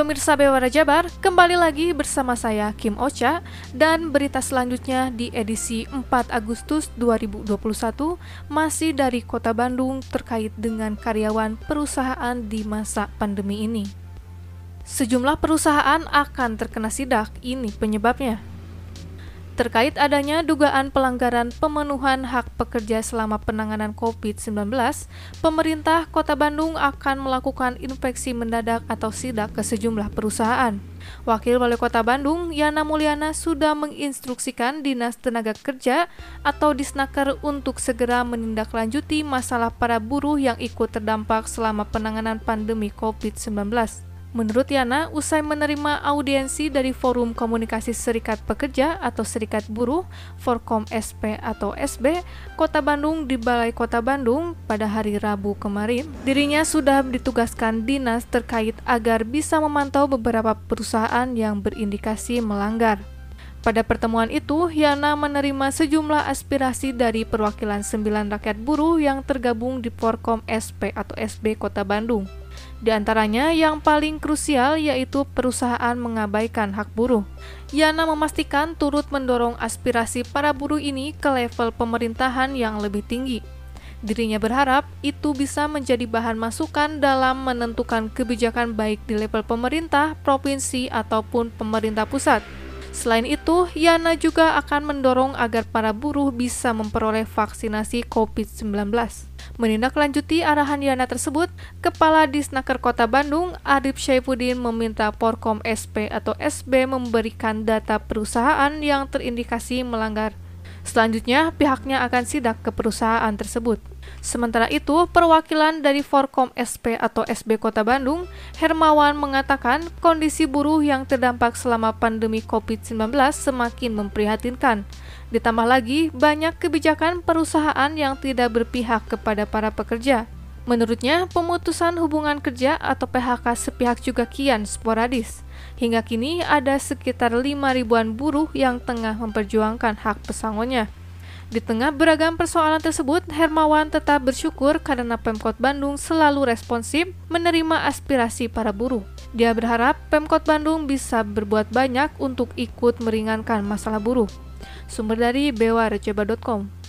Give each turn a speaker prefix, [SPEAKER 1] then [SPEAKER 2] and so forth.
[SPEAKER 1] Pemirsa Bewara Jabar, kembali lagi bersama saya Kim Ocha dan berita selanjutnya di edisi 4 Agustus 2021 masih dari Kota Bandung terkait dengan karyawan perusahaan di masa pandemi ini. Sejumlah perusahaan akan terkena sidak, ini penyebabnya terkait adanya dugaan pelanggaran pemenuhan hak pekerja selama penanganan COVID-19, pemerintah Kota Bandung akan melakukan inspeksi mendadak atau sidak ke sejumlah perusahaan. Wakil Wali Kota Bandung, Yana Mulyana, sudah menginstruksikan Dinas Tenaga Kerja atau Disnaker untuk segera menindaklanjuti masalah para buruh yang ikut terdampak selama penanganan pandemi COVID-19. Menurut Yana, usai menerima audiensi dari Forum Komunikasi Serikat Pekerja atau Serikat Buruh, Forkom SP atau SB, Kota Bandung di Balai Kota Bandung pada hari Rabu kemarin, dirinya sudah ditugaskan dinas terkait agar bisa memantau beberapa perusahaan yang berindikasi melanggar. Pada pertemuan itu, Yana menerima sejumlah aspirasi dari perwakilan sembilan rakyat buruh yang tergabung di Forkom SP atau SB Kota Bandung. Di antaranya yang paling krusial yaitu perusahaan mengabaikan hak buruh. Yana memastikan turut mendorong aspirasi para buruh ini ke level pemerintahan yang lebih tinggi. Dirinya berharap itu bisa menjadi bahan masukan dalam menentukan kebijakan baik di level pemerintah, provinsi, ataupun pemerintah pusat. Selain itu, Yana juga akan mendorong agar para buruh bisa memperoleh vaksinasi COVID-19. Menindaklanjuti arahan Yana tersebut, Kepala Disnaker Kota Bandung, Arif Syaifuddin meminta Porkom SP atau SB memberikan data perusahaan yang terindikasi melanggar. Selanjutnya, pihaknya akan sidak ke perusahaan tersebut. Sementara itu, perwakilan dari Forkom SP atau SB Kota Bandung, Hermawan mengatakan kondisi buruh yang terdampak selama pandemi COVID-19 semakin memprihatinkan. Ditambah lagi, banyak kebijakan perusahaan yang tidak berpihak kepada para pekerja. Menurutnya, pemutusan hubungan kerja atau PHK sepihak juga kian sporadis. Hingga kini ada sekitar 5 ribuan buruh yang tengah memperjuangkan hak pesangonnya. Di tengah beragam persoalan tersebut, Hermawan tetap bersyukur karena Pemkot Bandung selalu responsif menerima aspirasi para buruh. Dia berharap Pemkot Bandung bisa berbuat banyak untuk ikut meringankan masalah buruh. Sumber dari bewarejaba.com